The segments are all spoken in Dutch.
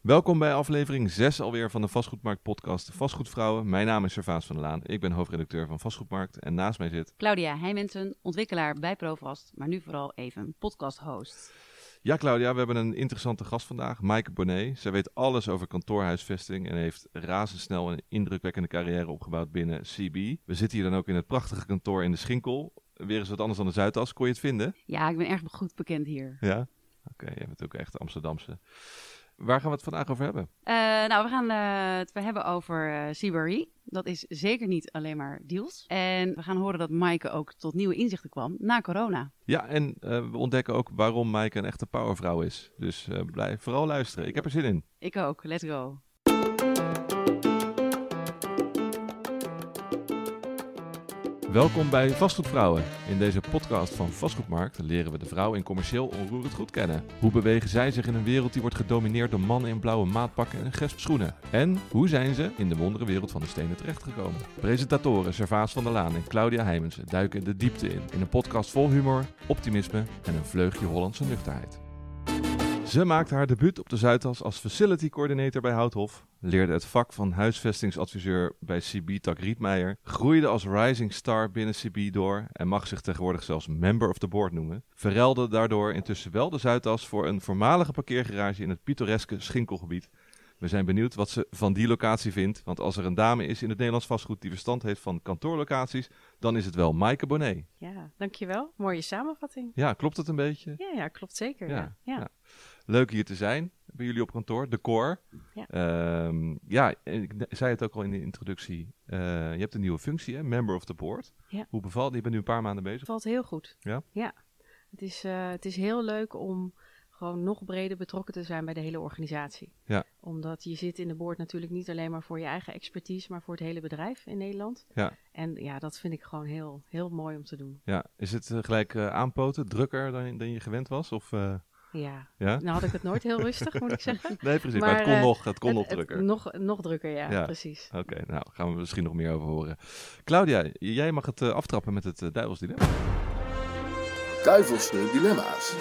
Welkom bij aflevering 6 alweer van de Vastgoedmarkt podcast Vastgoedvrouwen. Mijn naam is Servaas van der Laan. Ik ben hoofdredacteur van Vastgoedmarkt en naast mij zit... Claudia Heijmensen, ontwikkelaar bij Provast, maar nu vooral even podcast-host. Ja Claudia, we hebben een interessante gast vandaag, Maaike Bonnet. Zij weet alles over kantoorhuisvesting en heeft razendsnel een indrukwekkende carrière opgebouwd binnen CB. We zitten hier dan ook in het prachtige kantoor in de Schinkel. Weer eens wat anders dan de Zuidas. Kon je het vinden? Ja, ik ben erg goed bekend hier. Ja? Oké, je bent ook echt Amsterdamse. Waar gaan we het vandaag over hebben? Uh, nou, we gaan uh, het hebben over uh. Dat is zeker niet alleen maar deals. En we gaan horen dat Maaike ook tot nieuwe inzichten kwam na corona. Ja, en we ontdekken ook waarom Maaike een echte powervrouw is. Dus blijf vooral luisteren. Ik heb er zin in. Ik ook. Let's go. Welkom bij Vastgoedvrouwen. In deze podcast van Vastgoedmarkt leren we de vrouw in commercieel onroerend goed kennen. Hoe bewegen zij zich in een wereld die wordt gedomineerd door mannen in blauwe maatpakken en gesp schoenen? En hoe zijn ze in de wondere wereld van de stenen terechtgekomen? Presentatoren Servaas van der Laan en Claudia Heijmensen duiken de diepte in. In een podcast vol humor, optimisme en een vleugje Hollandse nuchterheid. Ze maakte haar debuut op de Zuidas als facility coordinator bij Houthof, leerde het vak van huisvestingsadviseur bij CB Tak Rietmeijer, groeide als rising star binnen CB door en mag zich tegenwoordig zelfs member of the board noemen, verruilde daardoor intussen wel de Zuidas voor een voormalige parkeergarage in het pittoreske Schinkelgebied. We zijn benieuwd wat ze van die locatie vindt, want als er een dame is in het Nederlands vastgoed die verstand heeft van kantoorlocaties, dan is het wel Maaike Bonnet. Ja, dankjewel. Mooie samenvatting. Ja, klopt het een beetje? Ja, ja klopt zeker. ja. ja. ja. Leuk hier te zijn bij jullie op kantoor, de core. Ja, um, ja ik zei het ook al in de introductie. Uh, je hebt een nieuwe functie, hè? Member of the Board. Ja. Hoe bevalt Je bent nu een paar maanden bezig. Het valt heel goed. Ja? Ja. Het is, uh, het is heel leuk om gewoon nog breder betrokken te zijn bij de hele organisatie. Ja. Omdat je zit in de board natuurlijk niet alleen maar voor je eigen expertise, maar voor het hele bedrijf in Nederland. Ja. En ja, dat vind ik gewoon heel, heel mooi om te doen. Ja. Is het uh, gelijk aanpoten, drukker dan, dan je gewend was? Of... Ja. ja, nou had ik het nooit heel rustig, moet ik zeggen. Nee, precies. Maar, het kon, uh, nog, het kon nog drukker. Het, nog, nog drukker, ja, ja. precies. Oké, nou gaan we misschien nog meer over horen. Claudia, jij mag het uh, aftrappen met het uh, duivelsdilemma. Duivelse dilemma's.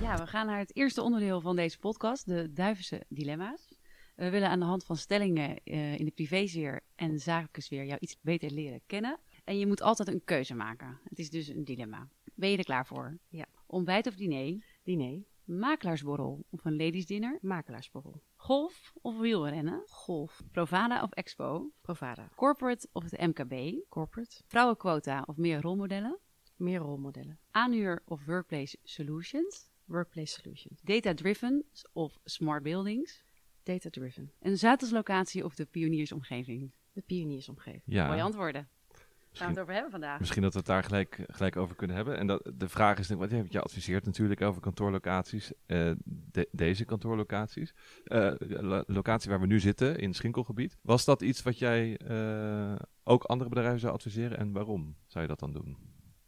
Ja, we gaan naar het eerste onderdeel van deze podcast, de duivelse dilemma's. We willen aan de hand van stellingen in de privésfeer en zakelijke sfeer jou iets beter leren kennen. En je moet altijd een keuze maken. Het is dus een dilemma. Ben je er klaar voor? Ja. Ontbijt of diner? Diner. Makelaarsborrel of een ladiesdinner? Makelaarsborrel. Golf of wielrennen? Golf. Provada of Expo? Provada. Corporate of het MKB? Corporate. Vrouwenquota of meer rolmodellen? Meer rolmodellen. Aanhuur of Workplace Solutions? Workplace Solutions. Data-driven of smart buildings? Data-driven. Een Zuidaslocatie of de pioniersomgeving? De pioniersomgeving. Ja. Mooie antwoorden. Gaan we het over hebben vandaag? Misschien dat we het daar gelijk, gelijk over kunnen hebben. En dat, de vraag is, wat je adviseert natuurlijk over kantoorlocaties, uh, deze kantoorlocaties. Uh, locatie waar we nu zitten, in het Schinkelgebied. Was dat iets wat jij uh, ook andere bedrijven zou adviseren en waarom zou je dat dan doen?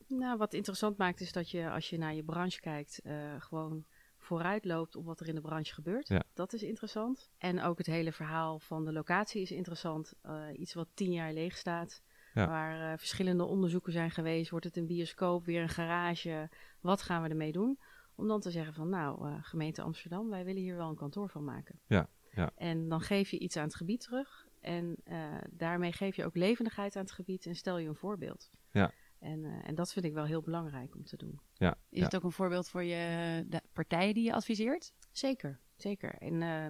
Nou, wat interessant maakt is dat je als je naar je branche kijkt, gewoon vooruit loopt op wat er in de branche gebeurt. Ja. Dat is interessant. En ook het hele verhaal van de locatie is interessant. iets wat tien jaar leeg staat Waar uh, verschillende onderzoeken zijn geweest. Wordt het een bioscoop, weer een garage? Wat gaan we ermee doen? Om dan te zeggen van nou, uh, gemeente Amsterdam, wij willen hier wel een kantoor van maken. Ja, ja. En dan geef je iets aan het gebied terug. En uh, daarmee geef je ook levendigheid aan het gebied en stel je een voorbeeld. Ja. En, en dat vind ik wel heel belangrijk om te doen. Ja, Is het ook een voorbeeld voor je de partijen die je adviseert? Zeker. Zeker. En uh,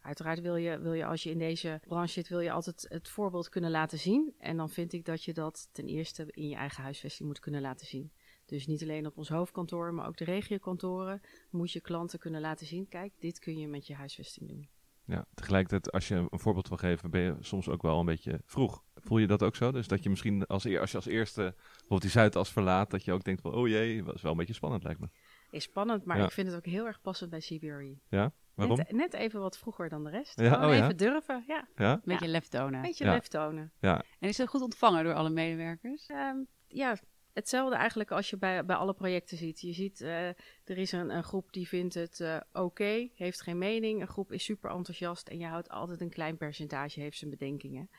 uiteraard wil je, wil je, als je in deze branche zit, wil je altijd het voorbeeld kunnen laten zien. En dan vind ik dat je dat ten eerste in je eigen huisvesting moet kunnen laten zien. Dus niet alleen op ons hoofdkantoor, maar ook de regiokantoren moet je klanten kunnen laten zien. Kijk, dit kun je met je huisvesting doen. Ja, tegelijkertijd, als je een voorbeeld wil geven, ben je soms ook wel een beetje vroeg. Voel je dat ook zo? Dus dat je misschien als, als je als eerste bijvoorbeeld die Zuidas verlaat, dat je ook denkt van, oh jee, dat is wel een beetje spannend lijkt me. Is spannend, maar ik vind het ook heel erg passend bij CBRE. Ja? Waarom? Net, net, even wat vroeger dan de rest. Ja, oh, even durven, ja. ja? Beetje lef tonen. Beetje lef tonen. Ja. En is dat goed ontvangen door alle medewerkers? Um, ja, hetzelfde eigenlijk als je bij, bij alle projecten ziet. Je ziet, uh, er is een, een, groep die vindt het uh, oké, heeft geen mening. Een groep is super enthousiast en je houdt altijd een klein percentage, heeft zijn bedenkingen.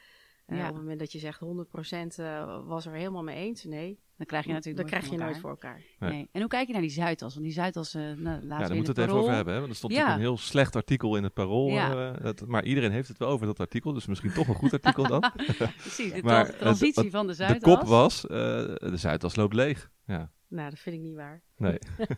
Uh, ja. Op het moment dat je zegt 100% was er helemaal mee eens, nee, Dan krijg je natuurlijk dat krijg je nooit voor elkaar. Nee. En hoe kijk je naar die Zuidas? Want die Zuidas, uh, nou, laten ja, daar moeten we het even over hebben. Hè? Want er stond ja. een heel slecht artikel in het Parool. Ja. Uh, dat, maar iedereen heeft het wel over dat artikel. Dus misschien toch een goed artikel dan. Precies, de maar, transitie van de Zuidas. De kop was, uh, de Zuidas loopt leeg. Ja. Nou, dat vind ik niet waar. Nee.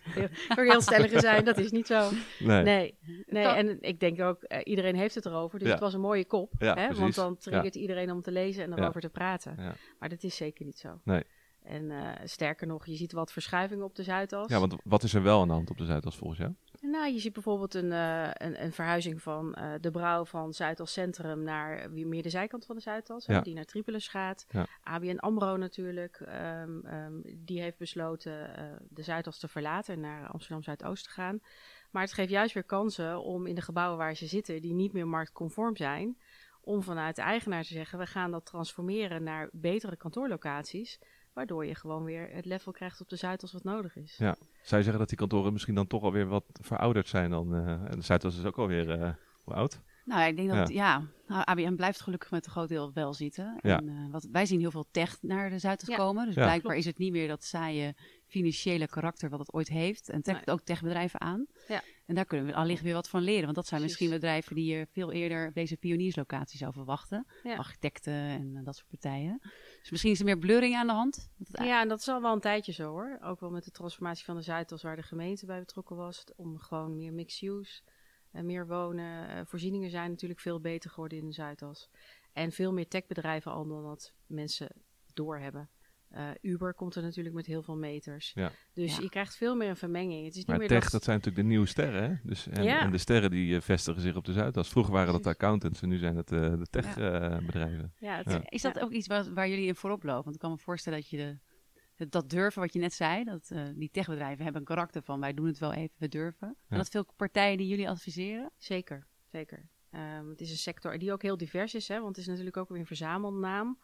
Voor heel stellige zijn, dat is niet zo. Nee. Nee, nee. en ik denk ook, uh, iedereen heeft het erover. Dus het was een mooie kop. Ja, hè? Want dan triggert ja. iedereen om te lezen en erover te praten. Maar dat is zeker niet zo. Nee. En uh, sterker nog, je ziet wat verschuivingen op de Zuidas. Ja, want wat is er wel aan de hand op de Zuidas volgens jou? Nou, je ziet bijvoorbeeld een, uh, een, een, verhuizing van uh, de brouw van Zuidas Centrum naar meer de zijkant van de Zuidas, ja. die naar Tripolis gaat. Ja. ABN AMRO natuurlijk, um, um, die heeft besloten de Zuidas te verlaten en naar Amsterdam Zuidoost te gaan. Maar het geeft juist weer kansen om in de gebouwen waar ze zitten, die niet meer marktconform zijn, om vanuit de eigenaar te zeggen, we gaan dat transformeren naar betere kantoorlocaties Waardoor je gewoon weer het level krijgt op de Zuidas wat nodig is. Ja. Zou je zeggen dat die kantoren misschien dan toch alweer wat verouderd zijn dan? Uh, en de Zuidas is ook alweer uh, hoe oud? Nou, ik denk dat, ja, nou, ABN blijft gelukkig met een groot deel wel zitten. Ja. En, uh, wat, wij zien heel veel tech naar de Zuidas komen. Dus blijkbaar is het niet meer dat saaie financiële karakter wat het ooit heeft. En trekt nee. ook techbedrijven aan. Ja. En daar kunnen we allicht weer wat van leren. Want dat zijn misschien bedrijven die je veel eerder deze pionierslocatie zou verwachten. Architecten en dat soort partijen. Dus misschien is er meer blurring aan de hand. Ja, en dat is al wel een tijdje zo hoor. Ook wel met de transformatie van de Zuidas waar de gemeente bij betrokken was. Om gewoon meer mixed use en meer wonen. Uh, voorzieningen zijn natuurlijk veel beter geworden in de Zuidas. En veel meer techbedrijven al dan dat mensen doorhebben. Uh, Uber komt er natuurlijk met heel veel meters. Ja. Dus je krijgt veel meer een vermenging. Het is niet maar meer tech, dat... dat... zijn natuurlijk de nieuwe sterren. Hè? Dus, en, ja. en de sterren die uh, vestigen zich op de Zuidas. Vroeger waren dat de accountants en nu zijn het uh, de techbedrijven. Ja. Is dat ook iets waar, waar, jullie in voorop lopen? Want ik kan me voorstellen dat je de, dat durven, wat je net zei, dat die techbedrijven hebben een karakter van wij doen het wel even, we durven. En dat veel partijen die jullie adviseren? Zeker, zeker. Um, het is een sector die ook heel divers is, hè, want het is natuurlijk ook weer een verzamelnaam.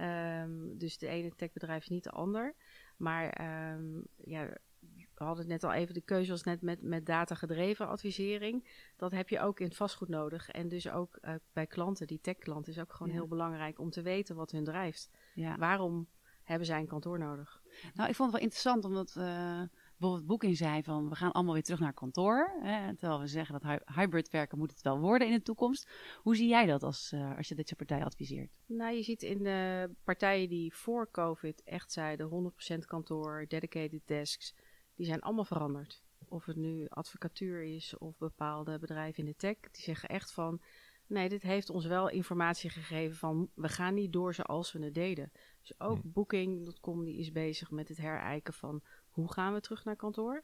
Um, dus de ene techbedrijf is niet de ander. Maar um, ja, we hadden net al even, de keuze was net met, met data-gedreven advisering. Dat heb je ook in het vastgoed nodig. En dus ook uh, bij klanten, die tech-klanten, is ook gewoon ja. heel belangrijk om te weten wat hun drijft. Ja. Waarom hebben zij een kantoor nodig? Nou, ik vond het wel interessant, omdat... Uh bijvoorbeeld Booking zei van we gaan allemaal weer terug naar kantoor. Hè, terwijl we zeggen dat hybrid werken moet het wel worden in de toekomst. Hoe zie jij dat als, uh, als je deze partij adviseert? Nou, je ziet in de partijen die voor COVID echt zeiden 100% kantoor, dedicated desks, die zijn allemaal veranderd. Of het nu advocatuur is of bepaalde bedrijven in de tech, die zeggen echt van nee, dit heeft ons wel informatie gegeven van we gaan niet door zoals we het deden. Dus ook hmm. Booking.com die is bezig met het herijken van hoe gaan we terug naar kantoor?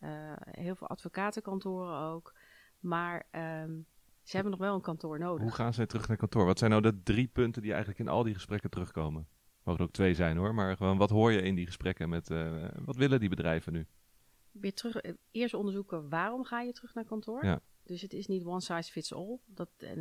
Uh, heel veel advocatenkantoren ook. Maar um, ze hebben nog wel een kantoor nodig. Hoe gaan zij terug naar kantoor? Wat zijn nou de drie punten die eigenlijk in al die gesprekken terugkomen? Mogen ook twee zijn hoor, maar gewoon wat hoor je in die gesprekken met uh, wat willen die bedrijven nu? Weer terug, eh, eerst onderzoeken waarom ga je terug naar kantoor? Ja. Dus het is niet one size fits all. Dat, en,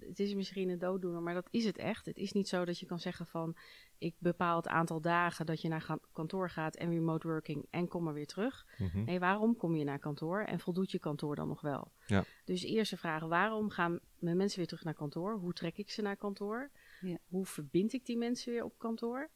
het is misschien een dooddoener, maar dat is het echt. Het is niet zo dat je kan zeggen van ik bepaal het aantal dagen dat je naar kantoor gaat en remote working en kom maar weer terug. Mm Nee, waarom kom je naar kantoor en voldoet je kantoor dan nog wel? Ja. Dus eerst de vraag, waarom gaan mijn mensen weer terug naar kantoor? Hoe trek ik ze naar kantoor? Ja. Hoe verbind ik die mensen weer op kantoor?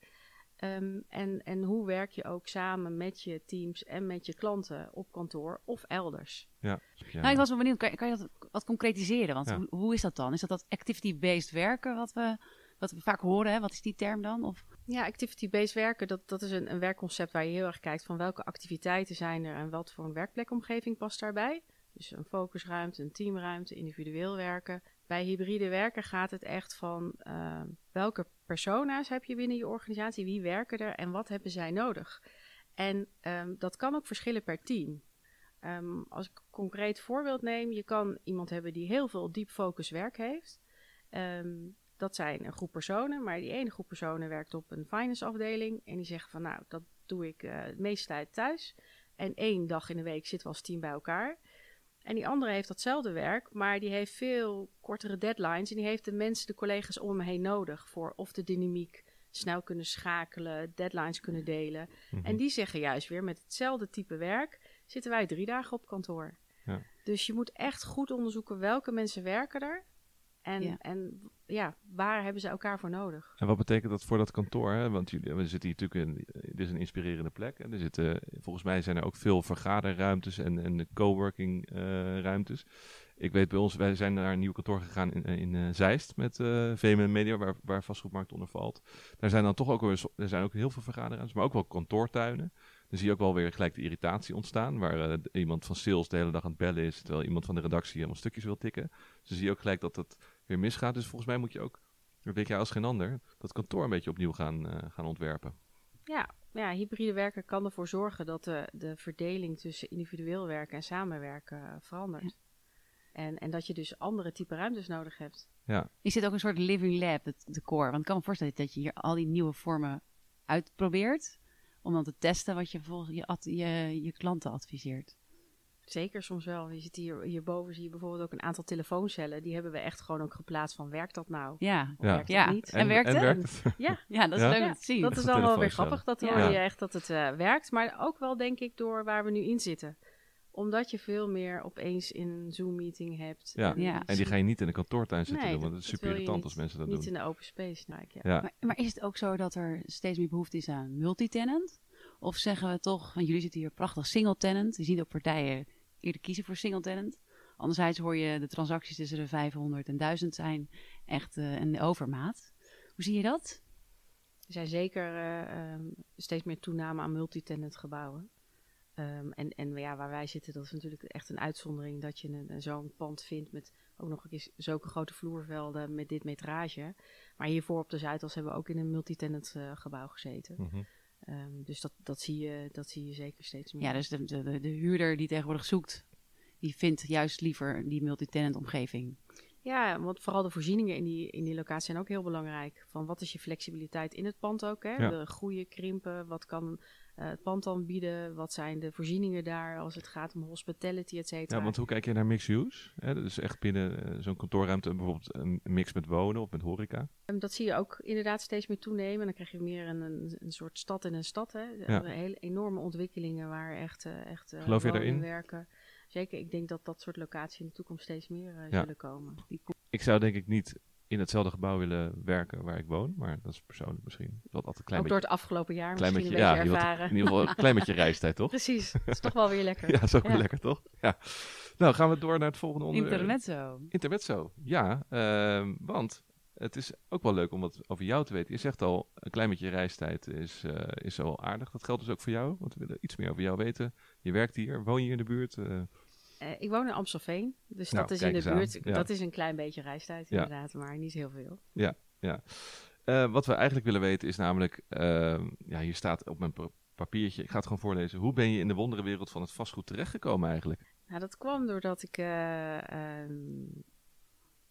Um, en, en hoe werk je ook samen met je teams en met je klanten op kantoor of elders? Ja. ja. Nou, ik was wel benieuwd, kan, kan je dat wat concretiseren? Want hoe, hoe, is dat dan? Is dat dat activity-based werken wat we wat we vaak horen. Hè? Wat is die term dan? Of... Ja, activity-based werken, dat, dat is een, een werkconcept waar je heel erg kijkt van welke activiteiten zijn er en wat voor een werkplekomgeving past daarbij. Dus een focusruimte, een teamruimte, individueel werken. Bij hybride werken gaat het echt van uh, welke persona's heb je binnen je organisatie, wie werken er en wat hebben zij nodig. En um, dat kan ook verschillen per team. Um, als ik een concreet voorbeeld neem, je kan iemand hebben die heel veel diep focus werk heeft. Dat zijn een groep personen, maar die ene groep personen werkt op een finance afdeling. En die zeggen van nou, dat doe ik uh, de meeste tijd thuis. En één dag in de week zitten we als team bij elkaar. En die andere heeft datzelfde werk, maar die heeft veel kortere deadlines. En die heeft de mensen, de collega's om hem heen nodig voor of de dynamiek snel kunnen schakelen, deadlines kunnen delen. Mhm. En die zeggen juist weer, met hetzelfde type werk zitten wij drie dagen op kantoor. Ja. Dus je moet echt goed onderzoeken welke mensen werken er En, en ja, waar hebben ze elkaar voor nodig? En wat betekent dat voor dat kantoor? Hè? Want jullie, we zitten hier natuurlijk in, dit is een inspirerende plek. En er zitten, volgens mij zijn er ook veel vergaderruimtes en, en coworking uh, ruimtes. Ik weet bij ons, wij zijn naar een nieuw kantoor gegaan in, in uh, Zeist met uh, VMN Media, waar, waar vastgoedmarkt onder valt. Daar zijn dan toch ook weer, er zijn ook heel veel vergaderruimtes, maar ook wel kantoortuinen. Dan zie je ook wel weer gelijk de irritatie ontstaan, waar uh, iemand van sales de hele dag aan het bellen is, terwijl iemand van de redactie helemaal stukjes wil tikken. Dus dan zie je ook gelijk dat het weer misgaat. Dus volgens mij moet je ook, dat weet jij als geen ander, dat kantoor een beetje opnieuw gaan, gaan ontwerpen. Ja, ja, hybride werken kan ervoor zorgen dat de, de verdeling tussen individueel werken en samenwerken verandert. En, en dat je dus andere type ruimtes nodig hebt. Ja. Is dit ook een soort living lab, het decor? Want ik kan me voorstellen dat je hier al die nieuwe vormen uitprobeert. Om dan te testen wat je volgens je, je, je klanten adviseert. Zeker, soms wel. Je ziet hier, hierboven zie je bijvoorbeeld ook een aantal telefooncellen. Die hebben we echt gewoon ook geplaatst van werkt dat nou? Ja, of werkt ja. niet? En, werkt het? Ja. ja, dat is leuk om te zien. Dat is dan wel weer grappig. Dat hoor je echt dat het uh, werkt. Maar ook wel denk ik door waar we nu in zitten omdat je veel meer opeens in een Zoom-meeting hebt. Ja. En, en die ga je niet in de kantoortuin zitten doen, want het is super irritant als mensen dat niet doen. Niet in de open space. Nou, ja. ja. Maar, maar, is het ook zo dat er steeds meer behoefte is aan multitenant? Of zeggen we toch, want jullie zitten hier prachtig single-tenant. Je ziet ook partijen eerder kiezen voor single-tenant. Anderzijds hoor je de transacties tussen de 500 en 1000 zijn echt uh, een overmaat. Hoe zie je dat? Er zijn zeker uh, um, steeds meer toename aan multitenant gebouwen. Um, en, en ja, waar wij zitten, dat is natuurlijk echt een uitzondering dat je een, zo'n pand vindt met ook nog eens zulke grote vloervelden met dit metrage. Maar hiervoor op de Zuidas hebben we ook in een multitenant uh, gebouw gezeten. Mm -hmm. Um, dus dat, dat, zie je, dat zie je zeker steeds meer. Ja, dus de, de, de huurder die tegenwoordig zoekt, die vindt juist liever die multitenant omgeving. Ja, want vooral de voorzieningen in die, in die locatie zijn ook heel belangrijk. Van wat is je flexibiliteit in het pand ook? Hè? Ja. De groeien, krimpen, wat kan uh, het pand dan bieden? Wat zijn de voorzieningen daar als het gaat om hospitality, et cetera? Ja, want hoe kijk je naar mixed use? Hè? Dat is echt binnen uh, zo'n kantoorruimte bijvoorbeeld een mix met wonen of met horeca? Um, dat zie je ook inderdaad steeds meer toenemen. Dan krijg je meer een, een, een soort stad in een stad. Hè? Ja. Hele enorme ontwikkelingen waar echt, uh, echt Geloof je daarin? werken. Zeker, ik denk dat dat soort locaties in de toekomst steeds meer ja. zullen komen. Ik zou denk ik niet in hetzelfde gebouw willen werken waar ik woon. Maar dat is persoonlijk misschien. Dat altijd klein Ook door het afgelopen jaar klein misschien beetje, een beetje ja, ervaren. In ieder geval een klein beetje reistijd, toch? Precies. Dat is toch wel weer lekker. ja, dat is ook ja. weer lekker, toch? Ja. Nou, gaan we door naar het volgende onderwerp. Intermezzo. Intermezzo, ja. Uh, want het is ook wel leuk om wat over jou te weten. Je zegt al, een klein beetje reistijd is, uh, is wel aardig. Dat geldt dus ook voor jou, want we willen iets meer over jou weten. Je werkt hier, woon je in de buurt? Uh, uh, ik woon in Amstelveen, dus nou, dat is in de buurt. Ja. Dat is een klein beetje reistijd inderdaad, ja. maar niet heel veel. Ja, ja. Uh, wat we eigenlijk willen weten is namelijk, uh, ja, hier staat op mijn papiertje, ik ga het gewoon voorlezen. Hoe ben je in de wonderenwereld van het vastgoed terechtgekomen eigenlijk? Nou, dat kwam doordat ik uh,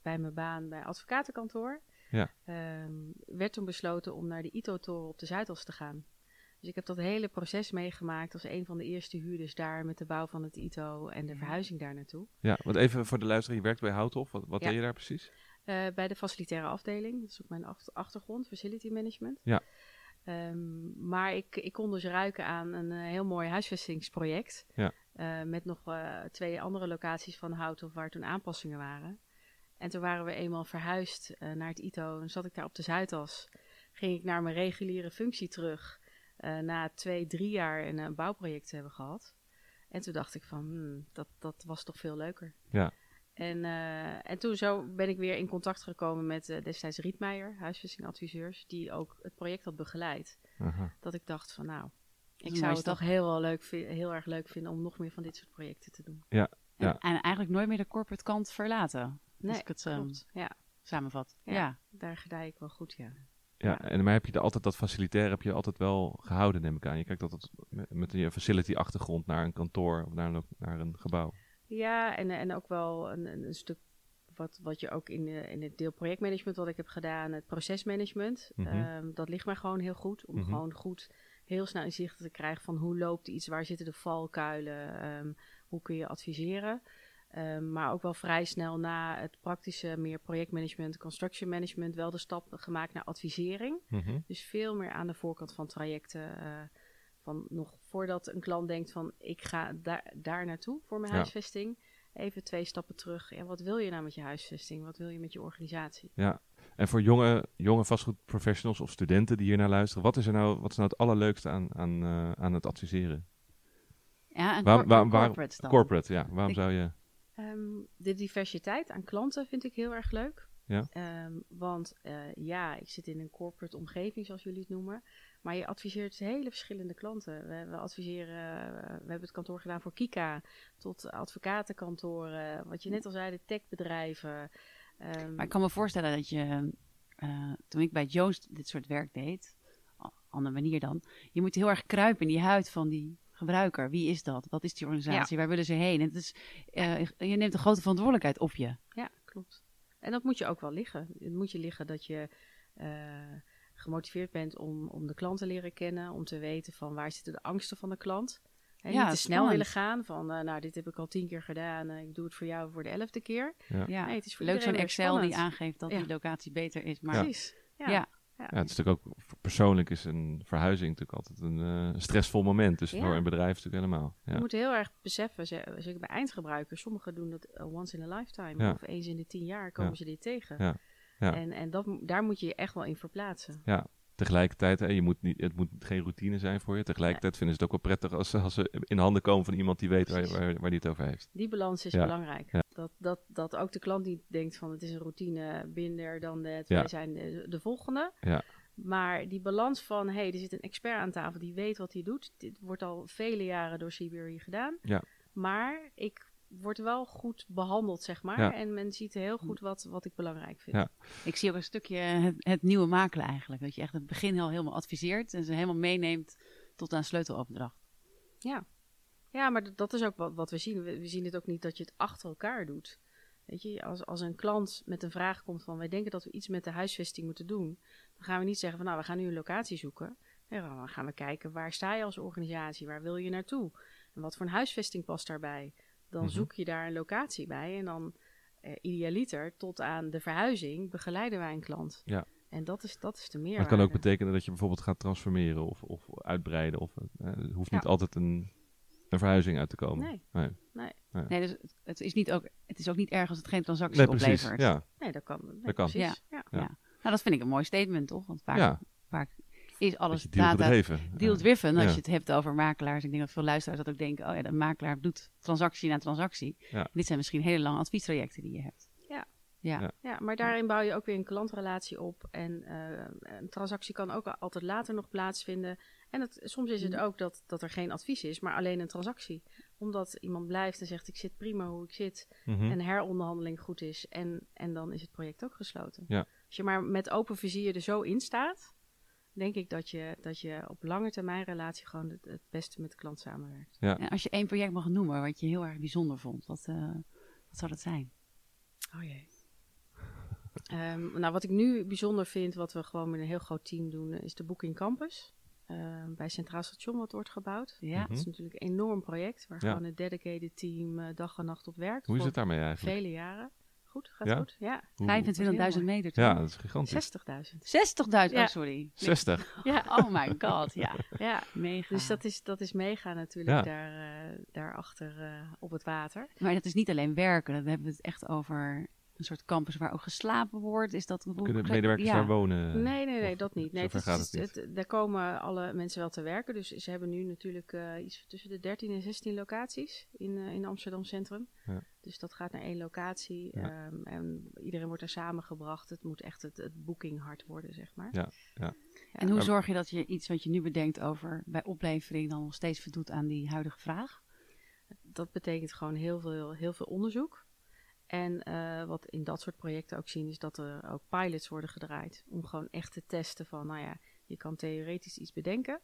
bij mijn baan bij advocatenkantoor ja. Ehm, werd toen besloten om naar de ITO-toren op de Zuidas te gaan. Dus ik heb dat hele proces meegemaakt als een van de eerste huurders daar met de bouw van het ITO en de verhuizing daar naartoe. Ja, want even voor de luisteraar, je werkt bij Houthof. Wat, wat ja. deed je daar precies? Uh, bij de facilitaire afdeling, dat is ook mijn achtergrond, facility management. Ja. Um, maar ik, ik kon dus ruiken aan een uh, heel mooi huisvestingsproject. Ja. Uh, met nog twee andere locaties van Houthof waar toen aanpassingen waren. En toen waren we eenmaal verhuisd naar het ITO en zat ik daar op de Zuidas. Ging ik naar mijn reguliere functie terug. Uh, na twee, drie jaar een, een bouwproject te hebben gehad. En toen dacht ik van, hmm, dat, dat was toch veel leuker. Ja. En, uh, en toen zo ben ik weer in contact gekomen met uh, destijds Rietmeijer, huisvestingadviseurs, die ook het project had begeleid. Dat ik dacht van, nou, ik zou het toch heel, leuk heel erg leuk vinden om nog meer van dit soort projecten te doen. Ja. En, ja. en eigenlijk nooit meer de corporate kant verlaten. Nee, als ik het um, ja. samenvat. Ja, ja, daar gedij ik wel goed, ja. Ja, en maar heb je er altijd dat facilitair heb je altijd wel gehouden, neem ik aan. Je kijkt altijd met, je facility achtergrond naar een kantoor of naar een, naar een gebouw. Ja, en, en ook wel een, een stuk wat, wat je ook in, de, in het deel projectmanagement wat ik heb gedaan, het procesmanagement. Mm -hmm. um, dat ligt mij gewoon heel goed. Om mm -hmm. gewoon goed heel snel inzicht te krijgen van hoe loopt iets, waar zitten de valkuilen, um, hoe kun je adviseren. Um, maar ook wel vrij snel na het praktische, meer projectmanagement, construction management, wel de stap gemaakt naar advisering. Mm -hmm. Dus veel meer aan de voorkant van trajecten. Uh, van nog voordat een klant denkt van ik ga daar, daar naartoe voor mijn Ja. huisvesting, even twee stappen terug. Ja, wat wil je nou met je huisvesting? Wat wil je met je organisatie? Ja, en voor jonge, jonge vastgoedprofessionals of studenten die hier naar luisteren, wat is er nou, wat is nou het allerleukste aan, aan, uh, aan het adviseren? Ja, en waar, waar, corporate dan. Corporate, ja. Waarom zou je... Um, de diversiteit aan klanten vind ik heel erg leuk. Ja. Um, want uh, ja, ik zit in een corporate omgeving, zoals jullie het noemen. Maar je adviseert hele verschillende klanten. We, we adviseren, uh, we hebben het kantoor gedaan voor Kika, tot advocatenkantoren, wat je net al zei, de techbedrijven. Um, maar ik kan me voorstellen dat je, uh, toen ik bij Joost dit soort werk deed, andere manier dan, je moet heel erg kruipen in die huid van die gebruiker. Wie is dat? Wat is die organisatie? Waar willen ze heen? En het is, uh, je neemt een grote verantwoordelijkheid op je. Ja, klopt. En dat moet je ook wel liggen. Het moet je liggen dat je uh, gemotiveerd bent om, om de klant te leren kennen, om te weten van waar zitten de angsten van de klant. En ja, niet te snel willen gaan van, uh, nou, dit heb ik al tien keer gedaan, uh, ik doe het voor jou voor de elfde keer. Ja, ja. het is voor leuk zo'n Excel die aangeeft dat die locatie beter is. Maar Precies. Ja. Ja. Ja. het is natuurlijk ook persoonlijk is een verhuizing natuurlijk altijd een uh, stressvol moment. Dus voor een bedrijf natuurlijk helemaal. Ja. Je moet heel erg beseffen, zeker bij eindgebruikers, sommigen doen dat once in a lifetime of eens in de tien jaar komen ze dit tegen. Ja. Ja. En, en dat, daar moet je je echt wel in verplaatsen. Ja, tegelijkertijd, hè, je moet niet, het moet geen routine zijn voor je. Tegelijkertijd vinden ze het ook wel prettig als, als ze in handen komen van iemand die weet waar, waar, waar die het over heeft. Die balans is belangrijk. Dat, dat, dat ook de klant niet denkt van het is een routine, binder dan het, wij zijn de, de volgende. Ja. Maar die balans van, hé, hey, er zit een expert aan tafel die weet wat hij doet. Dit wordt al vele jaren door CBRE gedaan. Ja. Maar ik word wel goed behandeld, zeg maar. En men ziet heel goed wat, wat ik belangrijk vind. Ja. Ik zie ook een stukje het, het, nieuwe makelen eigenlijk. Dat je echt het begin al helemaal adviseert en ze helemaal meeneemt tot aan sleuteloverdracht. Ja. Ja, maar dat is ook wat, wat we zien. We, we zien het ook niet dat je het achter elkaar doet. Weet je, als, als een klant met een vraag komt van wij denken dat we iets met de huisvesting moeten doen, dan gaan we niet zeggen van nou we gaan nu een locatie zoeken. Nee, dan gaan we kijken waar sta je als organisatie, waar wil je naartoe en wat voor een huisvesting past daarbij. Dan mhm. zoek je daar een locatie bij en dan uh, idealiter tot aan de verhuizing begeleiden wij een klant. Ja. En dat is, dat is de meer. Dat kan ook betekenen dat je bijvoorbeeld gaat transformeren of, of uitbreiden. Of, uh, het hoeft niet altijd een, een verhouizing uit te komen. Nee. Nee. nee. nee. dus het, is niet ook, het is ook niet erg als het geen transactie nee, precies, oplevert. Ja. Nee, dat kan. Nee, dat kan. Ja. Ja. ja. Nou, dat vind ik een mooi statement, toch? Want vaak, vaak is alles deal data deal-driven. Als je het hebt over makelaars. Ik denk dat veel luisteraars dat ook denken. Oh ja, de makelaar doet transactie na transactie. Dit zijn misschien hele lange adviestrajecten die je hebt. Ja. Ja. ja, maar daarin bouw je ook weer een klantrelatie op. En uh, een transactie kan ook altijd later nog plaatsvinden. En het, soms is het mm. ook dat, dat er geen advies is, maar alleen een transactie. Omdat iemand blijft en zegt: Ik zit prima hoe ik zit. Mhm. En heronderhandeling goed is. En, en dan is het project ook gesloten. Ja. Als je maar met open vizier er zo in staat denk ik dat je, dat je op lange termijn relatie gewoon het, het beste met de klant samenwerkt. Ja. als je één project mag noemen wat je heel erg bijzonder vond, wat, uh, wat zou dat zijn? Oh jee. um, nou, wat ik nu bijzonder vind, wat we gewoon met een heel groot team doen, is de Booking Campus. Uh, bij Centraal Station wat wordt gebouwd. Ja. Dat is natuurlijk een enorm project waar gewoon een dedicated team uh, dag en nacht op werkt. Hoe is het daarmee eigenlijk? Vele jaren. Goed, gaat ja? goed. Ja. 25.000 meter. Ja, dat is gigantisch. 60.000. 60.000, oh sorry. 60. ja. Oh my god, ja. ja. Mega. Dus dat is, dat is mega natuurlijk ja. daar, uh, daarachter uh, op het water. Maar dat is niet alleen werken, dan hebben we het echt over een soort campus waar ook geslapen wordt? Is dat Kunnen medewerkers ja. daar wonen? Nee, nee, nee, dat niet. Nee, het is, het niet. Het, daar komen alle mensen wel te werken. Dus ze hebben nu natuurlijk uh, iets tussen de 13 en 16 locaties in, uh, in Amsterdam Centrum. Ja. Dus dat gaat naar één locatie. Ja. Um, en iedereen wordt er samengebracht. Het moet echt het, het booking hard worden, zeg maar. Ja, ja. En hoe zorg je dat je iets wat je nu bedenkt over bij oplevering dan nog steeds voldoet aan die huidige vraag? Dat betekent gewoon heel veel, heel veel onderzoek. En uh, wat in dat soort projecten ook zien, is dat er ook pilots worden gedraaid. Om gewoon echt te testen van, nou ja, je kan theoretisch iets bedenken.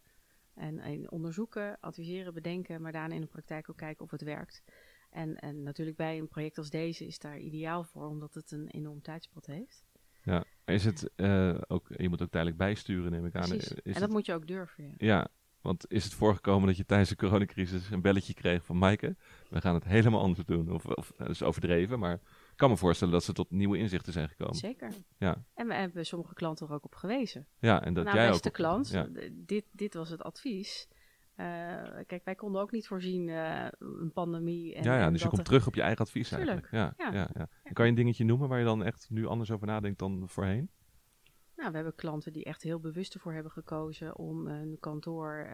En, en onderzoeken, adviseren, bedenken, maar daarna in de praktijk ook kijken of het werkt. En, en natuurlijk bij een project als deze is daar ideaal voor, omdat het een enorm tijdspad heeft. Ja, is het uh, ook, je moet ook tijdelijk bijsturen, neem ik aan. Is en dat het, moet je ook durven. Ja. ja, want is het voorgekomen dat je tijdens de coronacrisis een belletje kreeg van Maaike? We gaan het helemaal anders doen. Of, of dat is overdreven, maar ik kan me voorstellen dat ze tot nieuwe inzichten zijn gekomen. Zeker. Ja. En we hebben sommige klanten er ook op gewezen. Ja, en dat nou, jij beste ook. klant, ja. dit, dit was het advies. kijk, wij konden ook niet voorzien een pandemie. En, ja, ja, dus je komt terug op je eigen advies eigenlijk. Ja, ja. Ja, ja. Kan je een dingetje noemen waar je dan echt nu anders over nadenkt dan voorheen? Nou, we hebben klanten die echt heel bewust ervoor hebben gekozen om een kantoor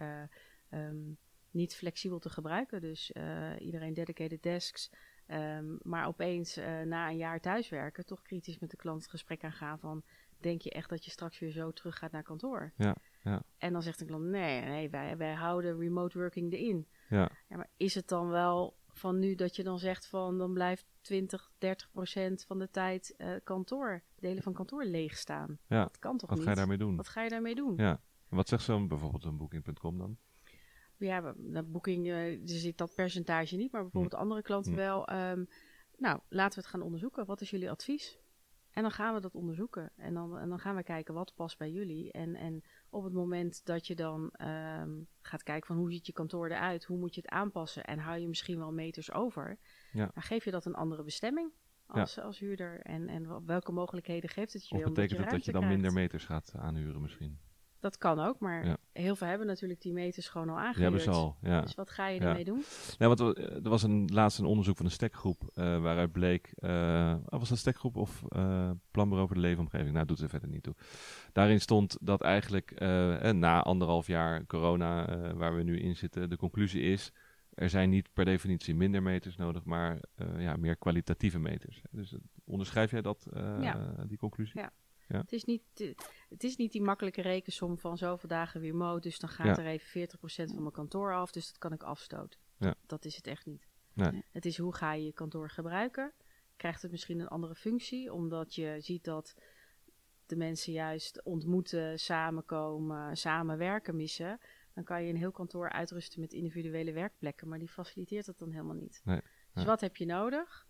ehm, niet flexibel te gebruiken. Dus iedereen dedicated desks. Um, maar opeens na een jaar thuiswerken toch kritisch met de klant het gesprek aangaan van denk je echt dat je straks weer zo terug gaat naar kantoor? Ja, ja. En dan zegt een klant, nee, nee wij, wij houden remote working erin. Ja. ja. Maar is het dan wel van nu dat je dan zegt van, dan blijft 20, 30 procent van de tijd uh, kantoor, delen van kantoor leeg staan? Ja. Dat kan toch Wat niet? ga je daarmee doen? Wat ga je daarmee doen? Ja. Wat zegt zo'n bijvoorbeeld een booking.com dan? Ja, de boeking, uh, er zit dat percentage niet, maar bijvoorbeeld hm. andere klanten hm. wel. Um, nou, laten we het gaan onderzoeken. Wat is jullie advies? En dan gaan we dat onderzoeken. En dan, en dan gaan we kijken wat past bij jullie. En, en op het moment dat je dan um, gaat kijken van hoe ziet je kantoor eruit, hoe moet je het aanpassen en hou je misschien wel meters over, ja. dan geef je dat een andere bestemming als, als huurder. En, en welke mogelijkheden geeft het je? Of betekent dat dat je dan minder meters gaat aanhuren misschien? Dat kan ook, maar heel veel hebben natuurlijk die meters gewoon al aangehuurd. Hebben ze al, ja. Dus wat ga je ermee doen? Nee, want eh, er was een, laatst een onderzoek van een stekgroep uh, waaruit bleek... Uh, was dat een stekgroep of uh, planbureau voor de leefomgeving? Nou, doet ze verder niet toe. Daarin stond dat eigenlijk na anderhalf jaar corona waar we nu in zitten... de conclusie is, er zijn niet per definitie minder meters nodig... maar ja, meer kwalitatieve meters. Dus onderschrijf jij dat, die conclusie? Ja. Ja. Het, is niet, het is niet die makkelijke rekensom van zoveel dagen remote, dus dan gaat er even 40% van mijn kantoor af, dus dat kan ik afstoten. Ja. Dat is het echt niet. Nee. Het is hoe ga je je kantoor gebruiken? Krijgt het misschien een andere functie, omdat je ziet dat de mensen juist ontmoeten, samenkomen, samenwerken missen. Dan kan je een heel kantoor uitrusten met individuele werkplekken, maar die faciliteert het dan helemaal niet. Nee. Dus wat heb je nodig?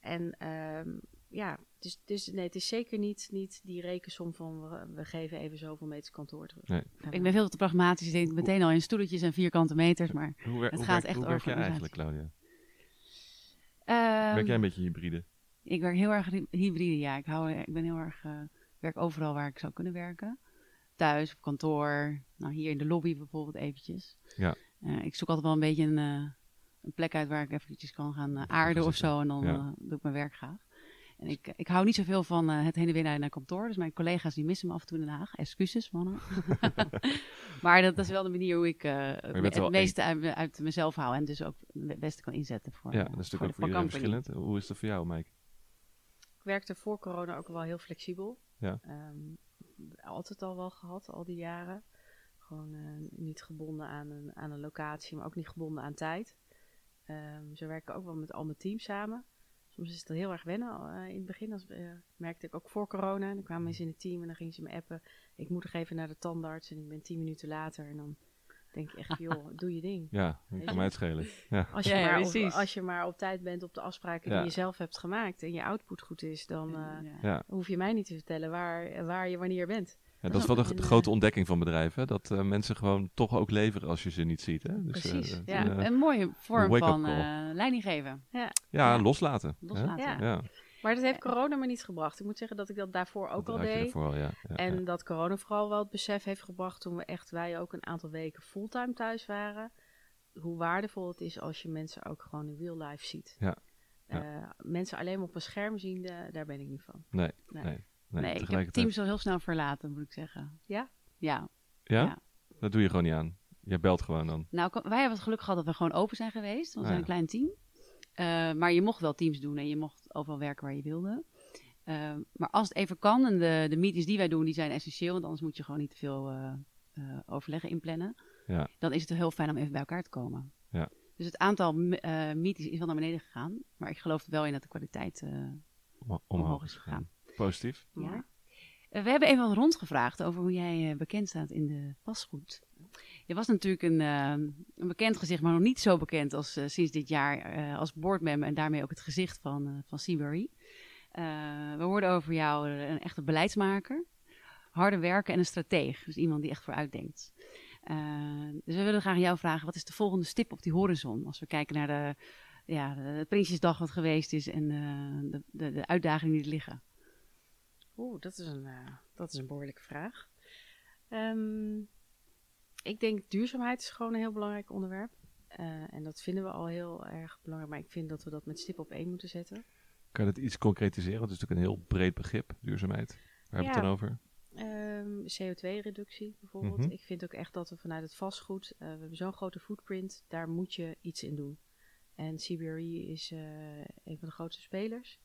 En um, ja, dus, dus nee, het is zeker niet, niet die rekensom van we, geven even zoveel meters kantoor terug. Nee. Ik ben veel te pragmatisch. Ik denk meteen al in stoeltjes en vierkante meters, maar hoe het hoe gaat werk, echt hoe over werk je eigenlijk, Claudia? Um, werk jij een beetje hybride? Ik werk heel erg hybride, ja. Ik, hou, ik ben heel erg, uh, werk overal waar ik zou kunnen werken. Thuis, op kantoor, nou hier in de lobby bijvoorbeeld eventjes. Ja. Uh, ik zoek altijd wel een beetje een, uh, een plek uit waar ik eventjes kan gaan uh, aarden of zo. En dan ja. doe ik mijn werk graag. En ik, ik hou niet zoveel van uh, het heen en weer naar, naar kantoor. Dus mijn collega's die missen me af en toe in Den Haag. Excuses, mannen. maar dat, dat, is wel de manier hoe ik uh, het, het meeste uit, uit, mezelf hou. En dus ook het beste kan inzetten voor Ja, dat is natuurlijk ook voor iedereen verschillend. Hoe is dat voor jou, Mike? Ik werkte voor corona ook wel heel flexibel. Ja. Um, altijd al wel gehad, al die jaren. Gewoon uh, niet gebonden aan een, aan een locatie, maar ook niet gebonden aan tijd. Um, zo werk ik ook wel met al mijn team samen. Soms is het heel erg wennen uh, in het begin. Als, uh, merkte ik ook voor corona. Dan kwamen mensen in het team en dan gingen ze me appen. Ik moet nog even naar de tandarts en ik ben tien minuten later. En dan denk ik echt, joh, doe je ding. Ja, dat kan mij het schelen. Ja. Als, je ja, maar op, als je maar op tijd bent op de afspraken die je zelf hebt gemaakt en je output goed is, dan uh, hoef je mij niet te vertellen waar, waar je wanneer bent. Ja, dat is wel de, grote ontdekking van bedrijven. Dat uh, mensen gewoon toch ook leveren als je ze niet ziet. Hè? Dus, Precies, uh, ja. Uh, een mooie vorm van leiding geven. Ja, ja, ja. loslaten. loslaten. Ja. Maar dat heeft corona me niet gebracht. Ik moet zeggen dat ik dat daarvoor ook dat al deed. Daarvoor, ja. en dat corona vooral wel het besef heeft gebracht toen we echt, wij ook een aantal weken fulltime thuis waren. Hoe waardevol het is als je mensen ook gewoon in real life ziet. Ja. mensen alleen maar op een scherm zien, daar ben ik niet van. Nee, nee. nee. Nee, nee ik heb het team zo heel snel verlaten, moet ik zeggen. Ja? Ja. Ja? ja. Dat doe je gewoon niet aan. Je belt gewoon dan. Nou, wij hebben het geluk gehad dat we gewoon open zijn geweest. We zijn ah, ja. een klein team. Uh, maar je mocht wel teams doen en je mocht overal werken waar je wilde. Uh, maar als het even kan, en de, de meetings die wij doen, die zijn essentieel. Want anders moet je gewoon niet te veel uh, overleggen inplannen. Ja. Dan is het heel fijn om even bij elkaar te komen. Ja. Dus het aantal meetings is wel naar beneden gegaan. Maar ik geloof er wel in dat de kwaliteit omhoog is gegaan. Positief. Ja. Uh, we hebben even wat rondgevraagd over hoe jij uh, bekend staat in de vastgoed. Je was natuurlijk een, uh, een bekend gezicht, maar nog niet zo bekend als sinds dit jaar als boardmember en daarmee ook het gezicht van, van Seabury. we hoorden over jou een echte beleidsmaker, harde werken en een strateeg. Dus iemand die echt vooruit denkt. dus we willen graag jou vragen, wat is de volgende stip op die horizon? Als we kijken naar de, ja, Prinsjesdag wat geweest is en de, de, de uitdagingen die er liggen. Oeh, dat is een, uh, dat is een behoorlijke vraag. Um, Ik denk duurzaamheid is gewoon een heel belangrijk onderwerp. Uh, en dat vinden we al heel erg belangrijk. Maar ik vind dat we dat met stip op één moeten zetten. Kan je dat iets concretiseren? Het is natuurlijk een heel breed begrip, duurzaamheid. Waar hebben we het dan over? Um, CO2-reductie bijvoorbeeld. Mhm. Ik vind ook echt dat we vanuit het vastgoed, uh, we hebben zo'n grote footprint, daar moet je iets in doen. En CBRE is uh, een van de grootste spelers.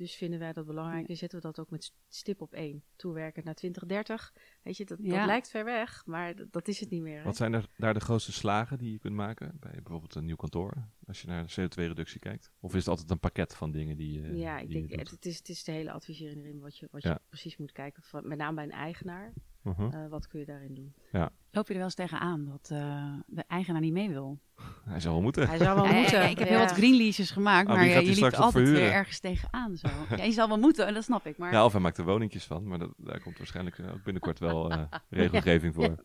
Dus vinden wij dat belangrijk en zetten we dat ook met stip op één. Toewerken naar 2030. Weet je, dat, dat lijkt ver weg, maar dat, is het niet meer. Hè? Wat zijn er, daar de grootste slagen die je kunt maken bij bijvoorbeeld een nieuw kantoor? Als je naar de CO2-reductie kijkt? Of is het altijd een pakket van dingen die je. Ja, ik denk het, is, het is de hele advisering erin wat je, wat je precies moet kijken. Van, met name bij een eigenaar. Uh wat kun je daarin doen? Ja. Loop je er wel eens tegenaan dat uh, de eigenaar niet mee wil? Hij zou wel moeten. Hij zou wel moeten. ik heb heel wat green leases gemaakt, oh, maar je liep altijd weer ergens tegenaan. Zo. ja, je zal wel moeten, dat snap ik. Maar... Ja, of hij maakt er woningjes van, maar dat, daar komt waarschijnlijk eh, ook binnenkort wel uh, regelgeving voor.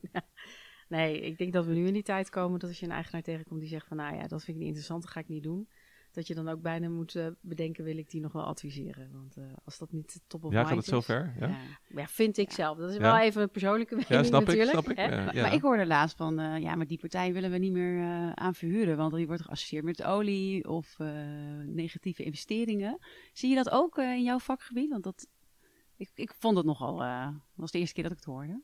Nee, ik denk dat we nu in die tijd komen dat als je een eigenaar tegenkomt die zegt van nou ja, dat vind ik niet interessant, dat ga ik niet doen dat je dan ook bijna moet uh, bedenken, wil ik die nog wel adviseren? Want uh, als dat niet top of ja, mind gaat het zover? Ja? ja? Ja, vind ik zelf. Dat is wel even een persoonlijke mening ja, snap natuurlijk. Ik, snap ik. Maar, maar, ik hoorde laatst van, uh, ja, maar die partij willen we niet meer aan verhuren, want die wordt geassocieerd met olie of negatieve investeringen. Zie je dat ook in jouw vakgebied? Want dat, ik, ik vond het nogal, was de eerste keer dat ik het hoorde.